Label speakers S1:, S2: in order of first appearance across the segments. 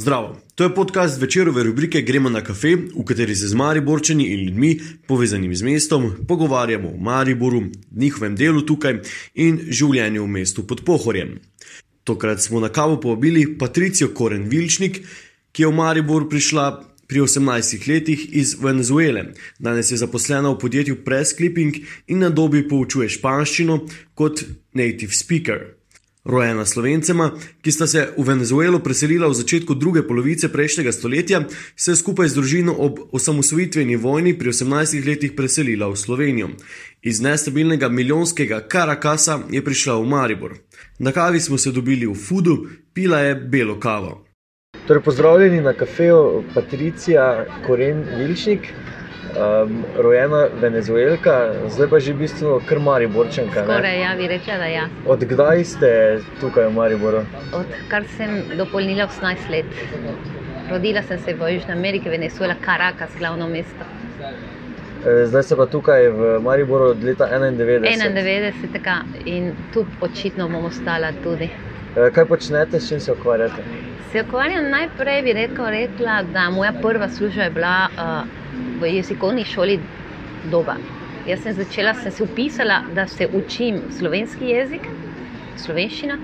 S1: Zdravo, to je podcast večerove rubrike Gremo na kafe, v kateri se z Mariborčani in ljudmi, povezanimi z mestom, pogovarjamo o Mariboru, njihovem delu tukaj in življenju v mestu pod Pohorjem. Tokrat smo na kavo povabili Patricijo Koren Vilčnik, ki je v Maribor prišla pri 18 letih iz Venezuele. Danes je zaposlena v podjetju Press Clipping in na dobi poučuje španščino kot native speaker rojena slovencema, ki sta se v Venezuelo preselila v začetku druge polovice prejšnjega stoletja, se je skupaj z družino ob osamosvojitveni vojni pri 18 letih preselila v Slovenijo. Iz nestabilnega milijonskega Karakasa je prišla v Maribor. Na kavi smo se dobili v Fudu, pila je belo kavo.
S2: Torej, pozdravljeni na kafeju Patricija Koren Vilčnik um, rojena venezuelka, zdaj pa že v bistvu kar Mariborčanka.
S3: Skoraj, ja, bi rekla, da ja.
S2: Od kdaj ste tukaj v Mariboru?
S3: Odkar sem dopolnila 18 let. Rodila sem se v Južni Ameriki, Venezuela, Caracas, glavno mesto.
S2: E, zdaj se pa tukaj v Mariboru od leta 91.
S3: 91. in tu očitno bomo ostala tudi.
S2: E, kaj počnete, s čim se ukvarjate?
S3: Se ukvarjam najprej, bi rekel, rekla, da moja prva služba je bila uh, v jezikovni šoli doba. Jaz sem začela, sem se upisala, da se učim slovenski jezik, slovenščina.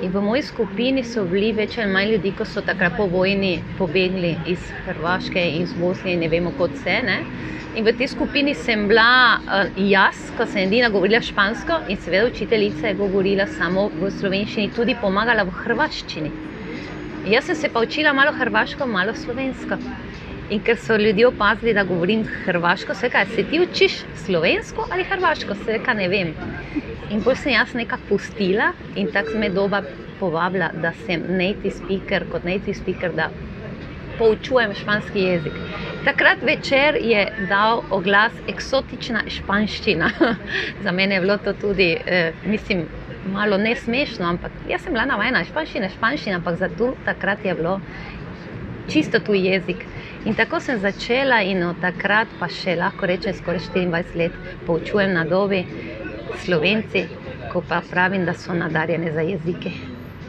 S3: In v moji skupini so bili več ali manj ljudi, ki so takrat po vojni pobegli iz Hrvaške in iz Bosne, ne vemo, kot se. Ne? In v tej skupini sem bila uh, jaz, ko sem edina govorila špansko, in seveda učiteljica je govorila samo v slovenščini, tudi pomagala v hrvaščini. Jaz sem se pa učila malo hrvaško, malo slovensko. In ker so ljudje opazili, da govorim hrvaško, se kaj, se ti učiš slovensko ali hrvaško, se kaj ne vem. In potem sem jaz nekako pustila in tako me doba povabila, da sem native speaker, kot native speaker, da poučujem španski jezik. Takrat večer je dal oglas eksotična španščina. Za mene je bilo to tudi, eh, mislim, malo ne smešno, ampak jaz sem bila navajena španščina, španščina, ampak za tu takrat je bilo čisto tuj jezik. In tako sem začela, in od takrat pa še lahko rečem, skoraj 24 let poučujem na dobi slovenci, ko pa pravim, da so nadarjene za jezike.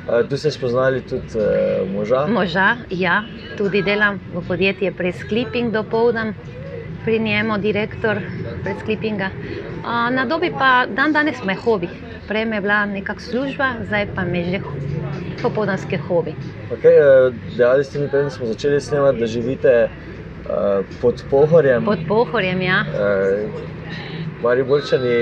S2: A, tu ste spoznali tudi uh, moža?
S3: Moža, ja, tudi delam v podjetju Preskliping do povdan, pri njemu direktor Presklipinga. Na dobi pa dan danes me hobi. Prej me je bila nekakšna služba, zdaj pa me že popoldanske hobi.
S2: Okay, eh, dejali ste mi, da smo začeli snemati, da živite uh, pod Pohorjem.
S3: Pod Pohorjem, ja. Uh,
S2: Mari Bolčani,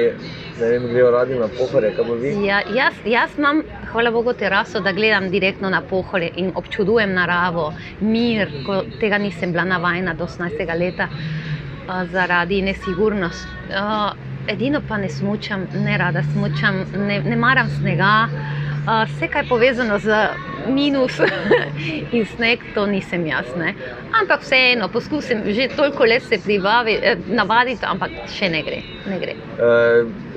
S2: ne vem, grejo radi na Pohorje, kaj bo vi?
S3: Ja, jaz, jaz imam, hvala Bogu, teraso, da gledam direktno na Pohorje in občudujem naravo, mir, ko tega nisem bila navajena do 18. leta uh, zaradi nesigurnosti. Uh, edino pa ne smučam, ne rada smučam, ne, ne maram snega vse, kar je povezano z minus in sneg, to nisem jaz. Ne. Ampak vseeno, poskusim že toliko let se pribavi, eh, navaditi, ampak še ne gre. Ne gre.
S2: E,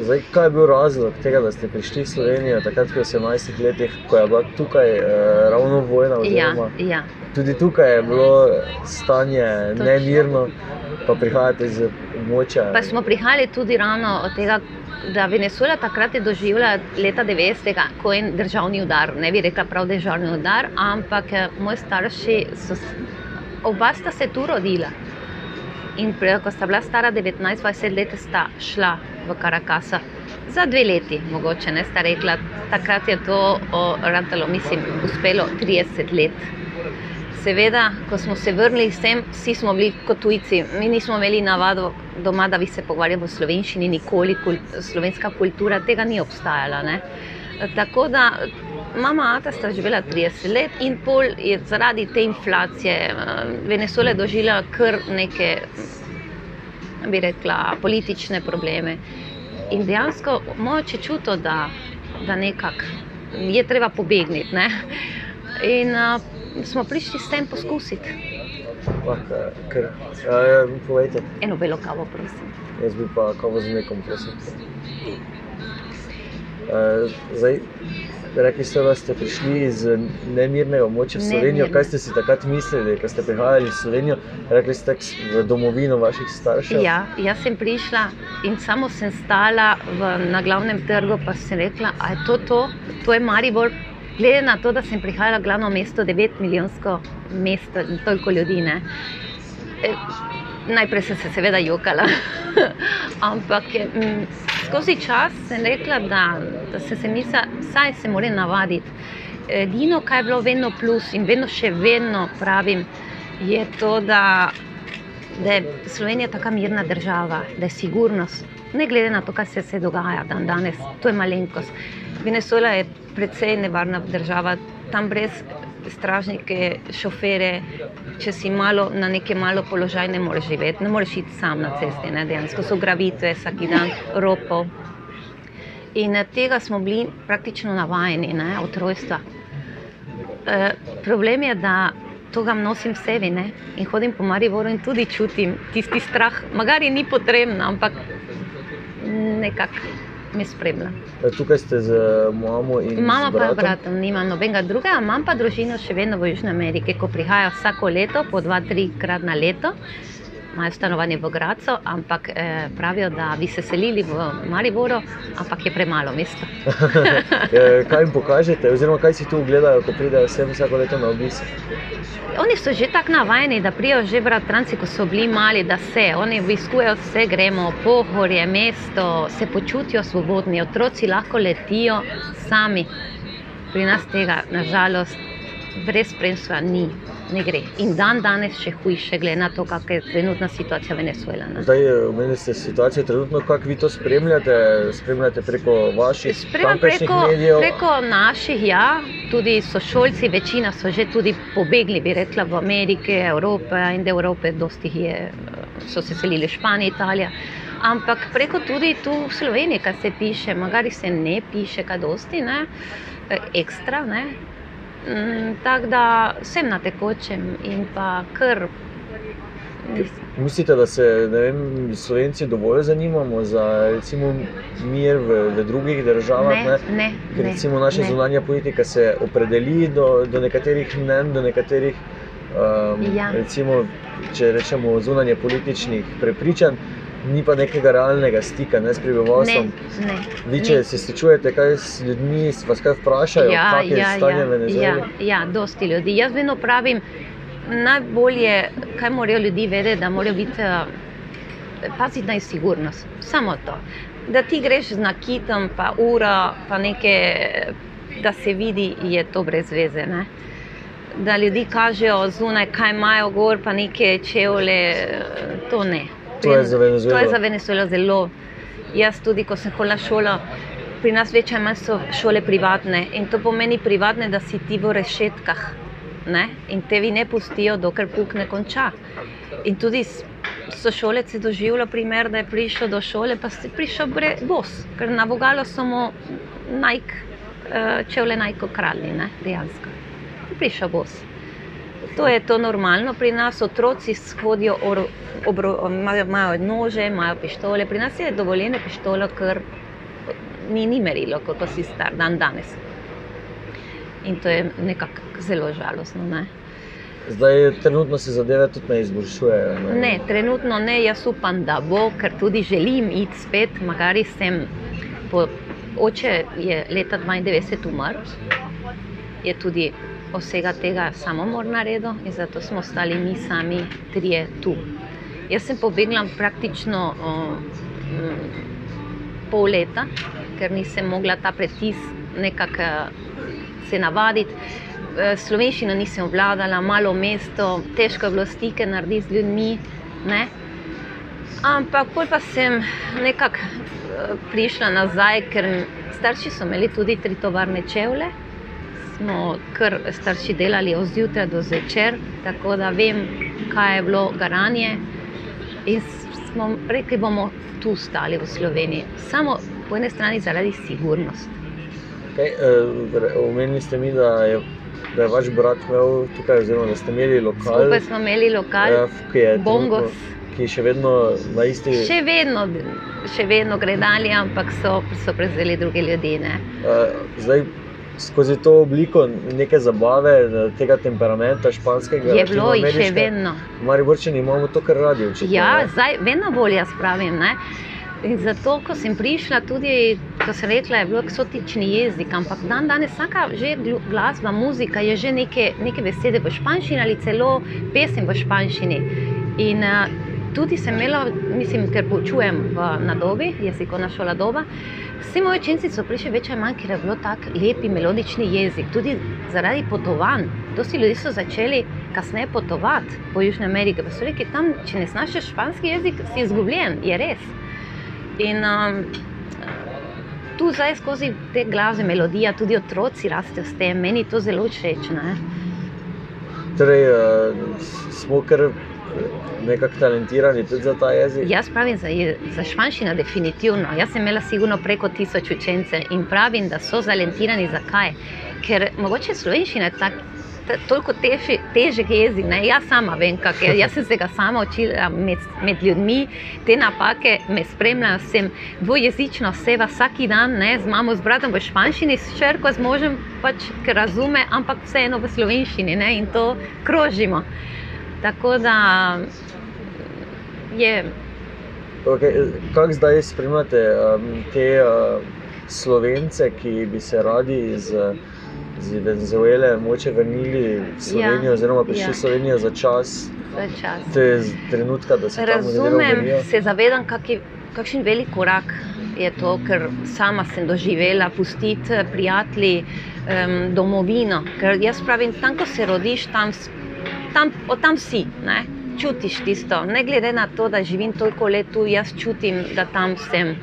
S2: zdaj, kaj je bil razlog tega, da ste prišli v Slovenijo takrat, ko je 18 letih, ko je bila tukaj e, ravno vojna?
S3: Ja, ja.
S2: Tudi tukaj je bilo stanje Točno. nemirno, pa prihajate iz območja.
S3: Pa smo prihajali tudi ravno od tega da Venezuela takrat je doživela leta 90, ko je državni udar. Ne bi rekla prav državni udar, ampak eh, moji starši so oba sta se tu rodila. In ko sta bila stara 19-20 let, sta šla v Karakasa za dve leti, mogoče ne sta rekla. Takrat je to ratalo, mislim, uspelo 30 let. Seveda, ko smo se vrnili sem, vsi smo bili kot tujci, mi nismo imeli navado doma, da bi se pogovarjali v slovenščini, nikoli kul, slovenska kultura tega ni obstajala. Ne? Tako da mama Ata sta živela 30 let in pol je zaradi te inflacije Venezuela doživela kar neke, bi rekla, politične probleme. In dejansko moče čuto, da, da nekako je treba pobegniti. Ne? In uh, smo prišli s tem poskusiti.
S2: Povejte.
S3: Eno belo kavo, prosim.
S2: Jaz bi pa kavo z nekom, prosim. Uh, zdaj, rekli ste, da ste prišli iz nemirnega območja v Slovenijo. Kaj ste si takrat mislili, ko ste prihajali v Slovenijo? Rekli ste v domovino vaših staršev?
S3: Ja, jaz sem prišla in samo sem stala v, na glavnem trgu, pa sem rekla, da je to to, to je Maribor, glede na to, da sem prihajala v glavno mesto, 9 milijonsko mesto in toliko ljudi. E, najprej sem se seveda jokala, ampak m, skozi čas sem rekla, da, da sem se mislila, saj se moram navaditi. Edino, kar je bilo vedno plus in vedno še vedno pravim, je to, da, da je Slovenija tako mirna država, da je sigurnost. Ne glede na to, kaj se, se dogaja dan danes, to je malenkost. Venezuela je precej nevarna država, tam brez stražnike, šofere, če si malo na neki malo položaj, ne moreš živeti, ne moreš iti sam na cesti. Ne, dejansko so gravitve, vsak dan ropo. In tega smo bili praktično navajeni ne, od rojstva. E, problem je, da to ga nosim v sebi ne, in hodim po Mariboru in tudi čutim tisti strah. Magari ni potrebno, ampak nekako me spremlja.
S2: E, tukaj ste z mamo in
S3: Mama
S2: z
S3: pa je
S2: bratom.
S3: brat, nima nobenega drugega, imam pa družino še vedno v Južni Ameriki, ko prihajajo vsako leto, po dva, tri krat na leto. Imajo stanovanje v Gracu, ampak eh, pravijo, da bi se selili v Mariboru, ampak je premalo mesta.
S2: E, kaj jim pokažete, oziroma kaj si tu ogledajo, ko pridejo sem vsako leto na obisk?
S3: Oni so že tako navajeni, da prijo že bratranci, ko so bili mali, da se, oni obiskujejo vse, gremo, pohorje, mesto, se počutijo svobodni, otroci lahko letijo sami. Pri nas tega, nažalost, brez spremstva ni, ne gre. In dan danes še hujše, glede na to, kakšna je trenutna situacija v Venezuela. ne.
S2: Zdaj, omenili ste situacijo trenutno, kako vi to spremljate, spremljate preko vaših
S3: Spremljam preko,
S2: medijev.
S3: preko naših, ja, tudi sošolci, večina so že tudi pobegli, bi rekla, v Amerike, Evrope in del Evrope, dosti jih je, so se selili v Španijo, Italijo. Ampak preko tudi tu v Sloveniji, kar se piše, magari se ne piše, kaj dosti, ne, eh, ekstra, ne. Mm, Tako da sem na tekočem in pa kar.
S2: Mislite, da se vem, Slovenci dovolj zanimamo za recimo, mir v, v drugih državah?
S3: Ne, ne,
S2: Ker
S3: ne,
S2: recimo naša
S3: ne.
S2: zunanja politika se opredeli do, do nekaterih mnen, do nekaterih, um,
S3: Ja.
S2: recimo, če rečemo, zunanje političnih prepričanj, ni pa nekega realnega stika ne, s
S3: Ne,
S2: prebivalstvom.
S3: ne.
S2: Vi, če
S3: ne.
S2: se srečujete kaj s ljudmi, vas kaj vprašajo,
S3: Ja,
S2: kakšno je stanje v Venezueli?
S3: ja, ja, dosti ljudi. Jaz vedno pravim, najbolje, kaj morajo ljudi vedeti, da morajo biti eh, paziti na sigurnost. Samo to. Da ti greš z nakitom, pa ura, pa nekaj, da se vidi, je to brez veze. Ne? Da ljudi kažejo zunaj, kaj imajo gor, pa neke čevlje, to ne.
S2: To je za Venezuelo.
S3: To je za Venezuelo zelo. Jaz tudi, ko sem hodila šolo, pri nas več ali manj so šole privatne in to pomeni privatne, da si ti v rešetkah ne? in te vi ne pustijo, dokler puk ne konča. In tudi sošolec je doživljal primer, da je prišel do šole, pa si prišel bre- bos, ker na vogalo so mu najk, eh, čevlje najko kralji, ne? dejansko. Prišel bos. To je to normalno pri nas, otroci hodijo, oro- obro- imajo, imajo nože, imajo pištole. Pri nas je dovoljeno pištolo, ker ni, ni merilo, kako si star dan danes. In to je nekako zelo žalostno. Ne?
S2: Zdaj, trenutno se zadeve tudi ne izboljšujejo.
S3: Ne, trenutno ne, jaz upam, da bo, ker tudi želim iti spet. Magari sem, po, oče je leta 92 umrl, je tudi vsega tega samomor naredil in zato smo ostali mi sami trije tu. Jaz sem pobegla praktično o, mm, pol leta, ker nisem mogla ta pritisk nekako se navaditi. Eh, Slovenščino nisem obvladala, malo mesto, težko je bilo stike narediti z ljudmi. Ne? Ampak pol pa sem nekako eh, prišla nazaj, ker starši so imeli tudi tri tovarne čevlje. Smo kar starši delali od zjutraj do zvečer, tako da vem, kaj je bilo garanje. In smo rekli, bomo tu stali v Sloveniji. Samo po eni strani zaradi sigurnosti.
S2: Okay, uh, omenili ste mi, da je, da je vaš brat imel tukaj, oziroma da ste imeli lokal,
S3: Skupaj smo imeli lokal,
S2: eh, ki je
S3: Bongos.
S2: trenutno- ki je še vedno na isti.
S3: še vedno, še vedno gre dalje, ampak so, so prevzeli druge ljudi. Ne?
S2: Uh, zdaj, skozi to obliko neke zabave, eh, tega temperamenta španskega,
S3: Je bilo jih še vedno.
S2: Mariborčani imamo to, kar radi. Očitno,
S3: Ja,
S2: ne?
S3: zdaj vedno bolj jaz pravim. Ne? In zato, ko sem prišla, tudi, ko sem rekla, je bil eksotični jezik, ampak dan danes vsaka že glasba, muzika je že neke, neke besede v španščini ali celo pesem v španščini. In uh, tudi sem imela, mislim, ker poučujem v Nadobi, jezikovna šola doba. Vsi moji učenci so prišli več ali manj, ker je bilo tako lepi melodični jezik, tudi zaradi potovanj. Dosti ljudi so začeli kasneje potovati po Južni Ameriki, pa so rekli, tam, če ne znaš španski jezik, si izgubljen, je res. In um, tu zdaj skozi te glasbe, melodija, tudi otroci rastejo s tem, meni to zelo všeč.
S2: Torej, uh, smo kar nekako talentirani tudi za ta jezik.
S3: Jaz pravim za, za španščino, definitivno. Jaz sem imela sigurno preko tisoč učencev in pravim, da so zalentirani. Zakaj? Ker mogoče slovenščina je tak, ta, toliko težji, težek jezik. Ne? Jaz sama vem, kak je. Jaz sem se ga sama učila med, med ljudmi, te napake me spremljajo. Sem dvojezično seva vsak dan, ne? z mamo, z bratom v španščini, s črko, z možem, pač, ker razume, ampak vseeno v slovenščini ne? in to krožimo. Tako da je
S2: Okay, Kako zdaj spremljate um, te uh, slovence, ki bi se radi iz, iz Venezuele moče vrnili v Slovenijo,
S3: Ja,
S2: oziroma prišli
S3: ja.
S2: v Slovenijo za čas
S3: vse čas.
S2: te trenutka, da se
S3: Razumem, se zavedam, kaki, kakšen velik korak je to, ker sama sem doživela pustiti eh, prijatelji, um, domovino. Ker jaz pravim, tam, ko se rodiš, tam, tam, od tam si. Ne? Čutiš tisto, ne glede na to, da živim toliko let tu, jaz čutim, da tam sem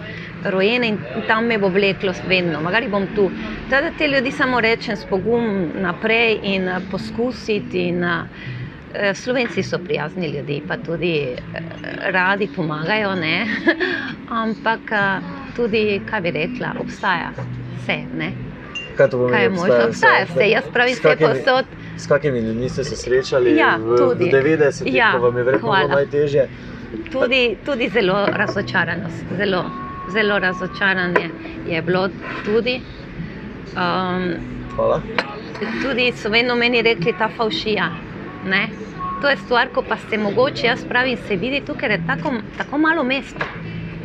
S3: rojena in tam me bo vleklo vedno, magari bom tu. Tako da te ljudi samo rečem s pogum naprej in eh, poskusiti. In, Eh, Slovenci so prijazni ljudje, pa tudi eh, radi pomagajo, ne? ampak eh, tudi, kaj bi rekla, obstaja vse. Ne?
S2: Kaj pomeni?
S3: Kaj je možno? Obstaja vse, jaz pravim, vse posod.
S2: S kakimi ljudmi ste se srečali
S3: Ja,
S2: v,
S3: tudi.
S2: v 90-ih,
S3: Ja,
S2: ko vam je verjetno bilo najtežje?
S3: Tudi, tudi zelo razočaranost, zelo, zelo razočaranje je bilo tudi. Um,
S2: Hvala.
S3: tudi so vedno meni rekli, ta faušija. Ne? To je stvar, ko pa ste mogoče, jaz pravim, se vidi tukaj, ker je tako, tako malo mesta.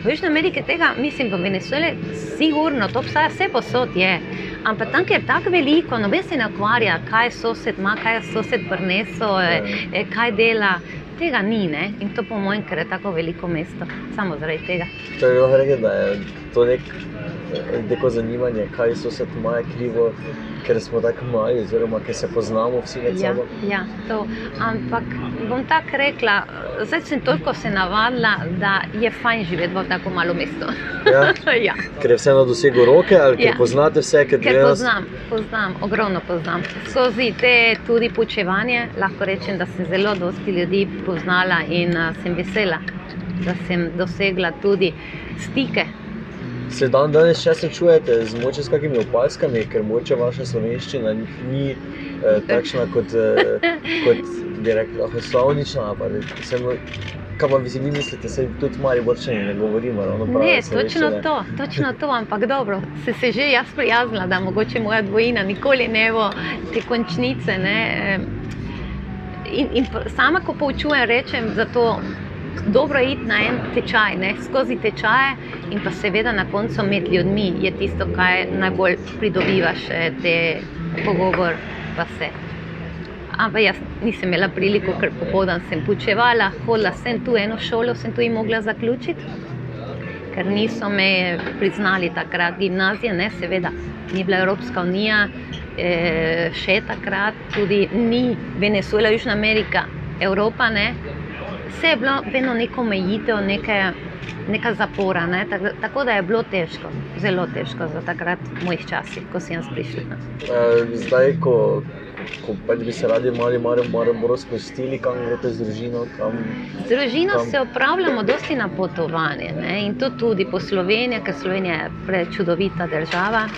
S3: V Južni Ameriki tega, mislim, v Venezueli, sigurno, to obstaja vse posod je. Ampak tam, ker je tako veliko, noben se ne ukvarja, kaj sosed ima, kaj je sosed prinesel, eh, kaj dela. Tega ni, ne? in to po mojem, ker je tako veliko mesto, samo zaradi tega.
S2: To je lahko reči, da je to nek, neko zanimanje, kaj so se tu maje krivo, ker smo tako mali, oziroma ker se poznamo vsi med
S3: Ja,
S2: sabo.
S3: ja, to. Ampak bom tako rekla, zdaj sem toliko se navadila, da je fajn živeti v tako malo mestu.
S2: Ja,
S3: ja.
S2: ker je vse na dosegu roke, ali ker
S3: Ja.
S2: poznate vse, ker,
S3: Ker poznam, poznam, ogromno poznam. Skozi te tudi poučevanje lahko rečem, da sem zelo dosti ljudi poznala in uh, sem vesela, da sem dosegla tudi stike.
S2: Se dan danes še srečujete z moče s kakimi opaskami, ker moče vaša slovenščina ni eh, takšna kot, eh, kot bi rekla, slovnična. Pa, sem, kaj pa vi si vi mislite, se tudi mali borčani ne govorimo ravno prav.
S3: Ne, točno to, točno to, ampak dobro, se, se že jaz prijaznila, da mogoče moja dvojina nikoli ne bo te končnice. Ne. In, in pr- sama, ko poučujem, rečem, da je dobro je iti na en tečaj, ne, skozi tečaje in pa seveda na koncu med ljudmi je tisto, kar najbolj pridobivaš, te pogovor pa se. Ampak jaz nisem imela priliko, ker popoldan sem poučevala, hodila sem tu eno šolo, sem tu in mogla zaključiti ker niso me priznali takrat, gimnazije, ne, seveda, ni bila Evropska unija, eh, še takrat tudi ni Venezuela, Južna Amerika, Evropa, ne. Vse je bilo vedno neko omejitev, neke, neka zapora, ne, tako, tako da je bilo težko, zelo težko za takrat v mojih časih, ko sem jaz prišla.
S2: Eh, Zdaj, ko, ko pač bi se radi mali Maribor Maribor spustili, kam greste z družino, kam
S3: Z družino
S2: Kam?
S3: se opravljamo dosti na potovanje ne? in to tudi po Sloveniji, ker Slovenija je prečudovita država.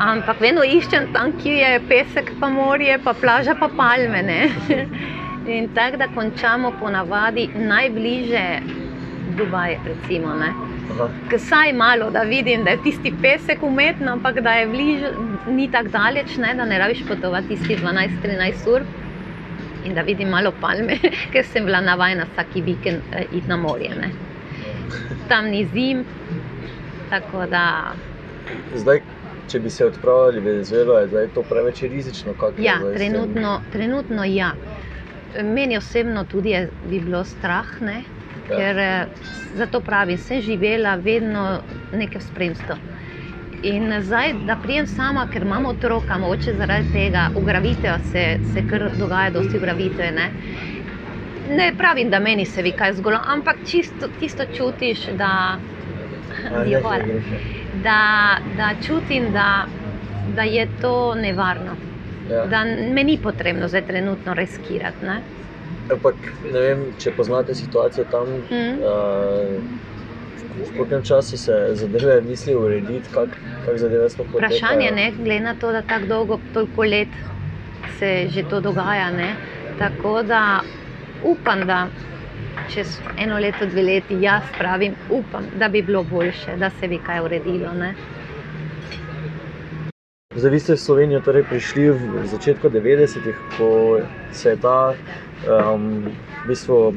S3: Ampak vedno iščem tam, kjer je pesek, pa morje, pa plaža, pa palme. In tako da končamo ponavadi najbliže Dubaj, recimo. Vsaj malo, da vidim, da je tisti pesek umetno, ampak da je bliže, ni tako daleč, ne? da ne rabiš potovati tisti 12-13 ur. In da vidim malo palme, ker sem bila navajena vsak vikend eh, iti na morje. Ne? tam ni zim. Tako da,
S2: Zdaj, če bi se odpravili v Venezuelo, je zdaj to preveč rizično.
S3: ja, trenutno, trenutno ja. Meni osebno tudi je, bi bilo strah, ne?
S2: Ja.
S3: ker eh, zato pravim, sem živela vedno nekaj v spremstvu. In zdaj, da prijem sama, ker imam otroka, mogoče zaradi tega, ugravitev se, se kar dogaja, dosti ugravitev. Ne? ne pravim, da meni se vi kaj zgolo, ampak čisto tisto čutiš, da, da, da čutim, da, da je to nevarno.
S2: Ja.
S3: Da me ni potrebno zdaj trenutno riskirati. Ne?
S2: Ampak ne vem, če poznate situacijo tam.
S3: Mm.
S2: Uh, v koliko času se zadeve mislijo urediti, kako kak zadeve sploh potekajo?
S3: Vprašanje je, glede na to, da tako dolgo, toliko let se že to dogaja. Ne? Tako da upam, da čez eno leto, dve leti, jaz pravim, upam, da bi bilo boljše, da se bi kaj uredilo. Ne?
S2: Zdaj, vi ste v Slovenijo torej prišli v začetku 90-ih, ko se je ta um, v bistvu.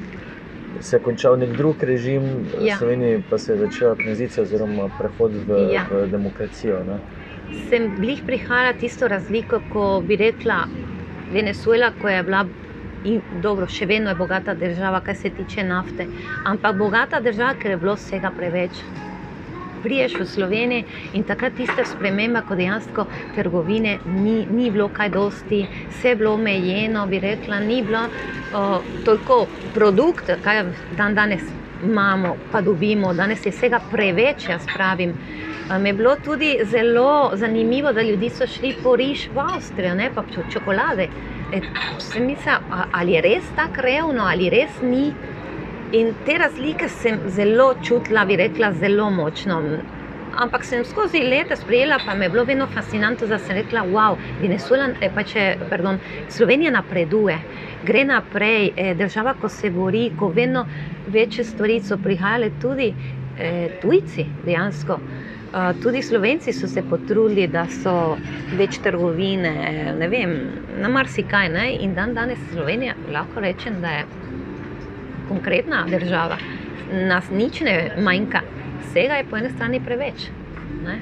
S2: Se je končal nek drug režim, v
S3: Ja.
S2: Sloveniji pa se je začela tranzicija oziroma prehod v,
S3: Ja.
S2: v demokracijo. Ne?
S3: sem blih prihajala tisto razliko, ko bi rekla Venezuela, ko je bila. In dobro, še vedno je bogata država, kar se tiče nafte, ampak bogata država, ker je bilo vsega preveč. Priješ v Slovenijo in takrat tista sprememba, ko dejansko trgovine ni, ni bilo kaj dosti, vse je bilo omejeno, bi rekla, ni bilo uh, toliko produktov, kaj dan danes imamo, pa dobimo, danes je vsega preveč, jaz pravim. Mi je bilo tudi zelo zanimivo, da ljudje so šli po riž v Avstrijo, ne pa čokolade. E, sem mislila, a- ali je res tako revno, ali res ni. In te razlike sem zelo čutila, bi rekla, zelo močno. Ampak sem skozi leta sprejela, pa me je bilo vedno fascinantno, da sem rekla, wow, Venezuela, eh, pa če, pardon, Slovenija napreduje, gre naprej, eh, država, ko se bori, ko vedno večje stvari so prihajale tudi eh, tujci dejansko. Uh, tudi Slovenci so se potrudili, da so več trgovine, ne vem, na marsikaj. Ne? In dan danes Slovenija lahko rečem, da je konkretna država. Nas nič ne manjka, vsega je po eni strani preveč. Ne?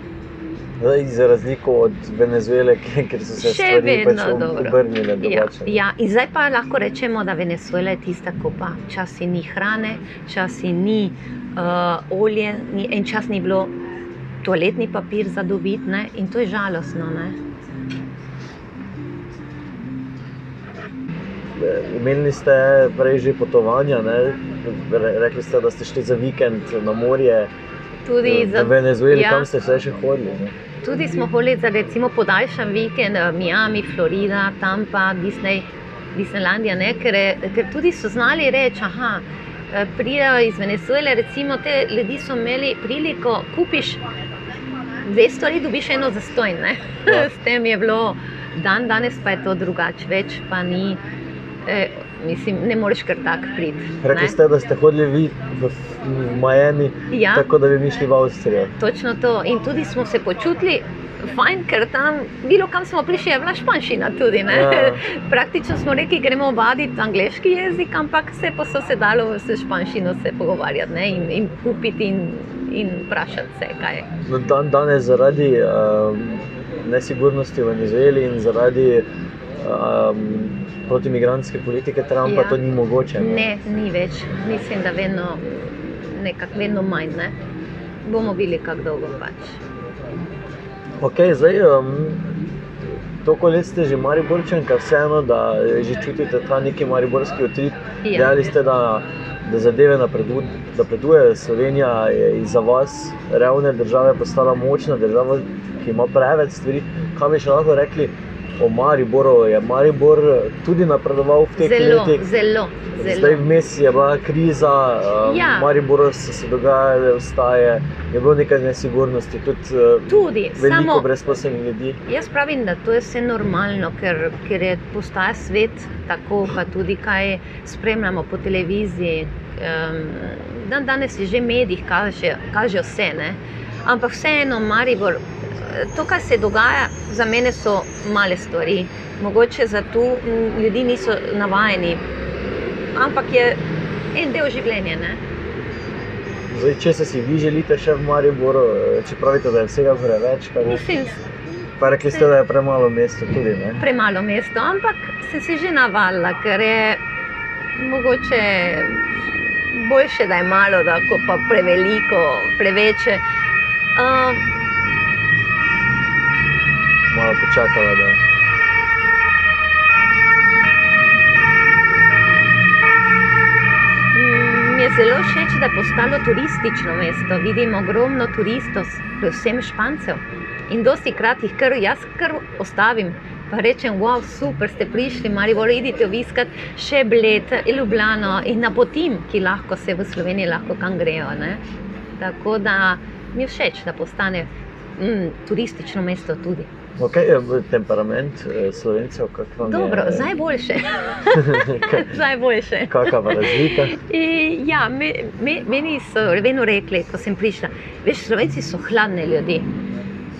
S2: Zdaj, za razliko od Venezuele, kjer so se stvari pač obrnile
S3: Ja, ja, in zdaj pa lahko rečemo, da Venezuela je tista, ko pa časi ni hrane, časi ni uh, olje, ni, en čas ni bilo toaletni papir za dobiti, in to je žalostno. Ne?
S2: Imeli ste prej že potovanja, ne? Re- rekli ste, da ste šli za vikend na morje.
S3: Tudi,
S2: v
S3: za,
S2: Venezueli,
S3: ja.
S2: kam ste vse še hodili? Ne?
S3: tudi smo hodili za recimo podaljšan vikend, eh, Miami, Florida, Tampa, Disney, Disneylandija, ne? ker, je- ker tudi so znali reči, aha. eh, Pridejo iz Venezuele, recimo, te ljudi so imeli priliko, kupiš dve stvari, dobiš eno za stojn.
S2: Ja.
S3: S tem je bilo, dan danes pa je to drugače, več pa ni. Eh, mislim, ne moreš kar tak priti.
S2: Rekli ste, da ste hodili vi v, v Miami,
S3: Ja.
S2: tako da bi mi šli v Avstrijo.
S3: Točno to. In tudi smo se počutili fajn, ker tam, bilo kam smo prišli, je bila španščina tudi. ne.
S2: Ja.
S3: Praktično smo rekli, gremo vaditi angliški jezik, ampak se pa so se dalo s španščino se pogovarjati ne, in, in kupiti in, in vprašati se, kaj je.
S2: No, dan danes zaradi um, nesigurnosti v Venezueli in zaradi um, protimigranske politike Trumpa
S3: Ja.
S2: to ni mogoče.
S3: Ne, ni več. Mislim, da vedno, nekako vedno manj. Ne. Bomo videli, kako dolgo pač.
S2: Okay, zdaj, um, toliko let ste že Mariborčanka, vseeno, da že čutite ta neki mariborski utrip.
S3: Ja.
S2: Dejali ste, da, da zadeve napredu, napredujejo. Slovenija je za vas, revne države, postala močna država, ki ima preveč stvari. Kaj bi še lahko rekli o Mariboru? Je Maribor tudi napredoval v teh
S3: Zelo,
S2: letih?
S3: zelo,
S2: Zdaj
S3: zelo.
S2: vmes je bila kriza, um,
S3: Ja.
S2: v Mariboru so se dogajale vstaje, je bilo nekaj nesigurnosti, tudi, uh,
S3: Tudi,
S2: veliko
S3: samo
S2: brezposelnih ljudi.
S3: Jaz pravim, da to je vse normalno, ker, ker je postaja svet tako, pa tudi kaj spremljamo po televiziji. Um, dan danes je že mediji kaže, kaže vse, ne? Ampak vseeno, Maribor, to, kar se dogaja, za mene so male stvari. Mogoče za tu m, ljudi niso navajeni, ampak je en del življenja. Ne?
S2: Zdaj, če se si vi želite še v Mariboru, eh, če pravite, da je vsega gore več, kaj
S3: Mislim,
S2: pa rekli ste, da je premalo mesto tudi. Ne?
S3: premalo mesto, ampak sem se že navadila, ker je mogoče boljše, da je malo, da pa preveliko, preveče. Uh,
S2: Malo počakala, da
S3: Mm, Mi je zelo všeč, da je postalo turistično mesto. Vidim ogromno turistov, predvsem špancev. In dosti krat jih kar jaz kar ostavim. Pa rečem, wow, super ste prišli, mari bolj idite obiskati še Bled, Ljubljano in napotim, ki lahko se v Sloveniji lahko kam grejo. Ne? Tako da mi je všeč, da postane mm, turistično mesto tudi.
S2: Okay, je bil temperament eh, slovencev,
S3: Dobro,
S2: je?
S3: zdaj boljše. zdaj boljše.
S2: Kakava razlika?
S3: I, ja, me, me, meni so vedno rekli, ko sem prišla, veš, slovenci so hladni ljudje.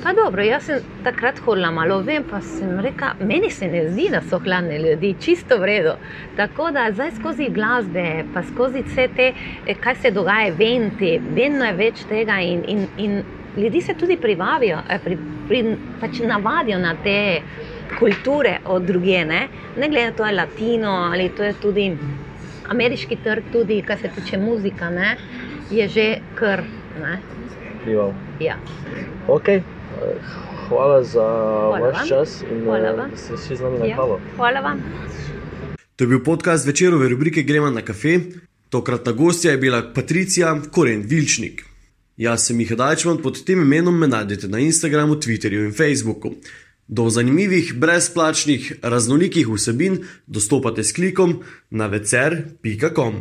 S3: Pa dobro, jaz sem takrat hodila malo ven, pa sem rekla, meni se ne zdi, da so hladni ljudje, čisto v redu. Tako da zdaj skozi glasbe, pa skozi vse te, eh, kaj se dogaja, eventi, vedno je več tega in, in, in ljudi se tudi privabijo, eh, pri, pri, pač navadijo na te kulture od druge, ne, ne glede na to, je latino ali to je tudi ameriški trg, tudi kar se tiče muzika, ne, je že kar. Ne,
S2: Vplival.
S3: ja.
S2: Okay. Hvala za
S3: Hvala
S2: vaš
S3: vam.
S2: čas in
S3: Hvala
S2: eh,
S3: vam.
S2: da ste šli z nami na
S3: Ja.
S2: kavo.
S3: Hvala vam.
S1: To je bil podcast večerove rubrike Gremo na kafe. Tokratna gostja je bila Patricija Koren Vilčnik. Jaz sem Miha Dajčman, pod tem imenom me najdete na Instagramu, Twitterju in Facebooku. Do zanimivih, brezplačnih, raznolikih vsebin dostopate s klikom na vecer.com.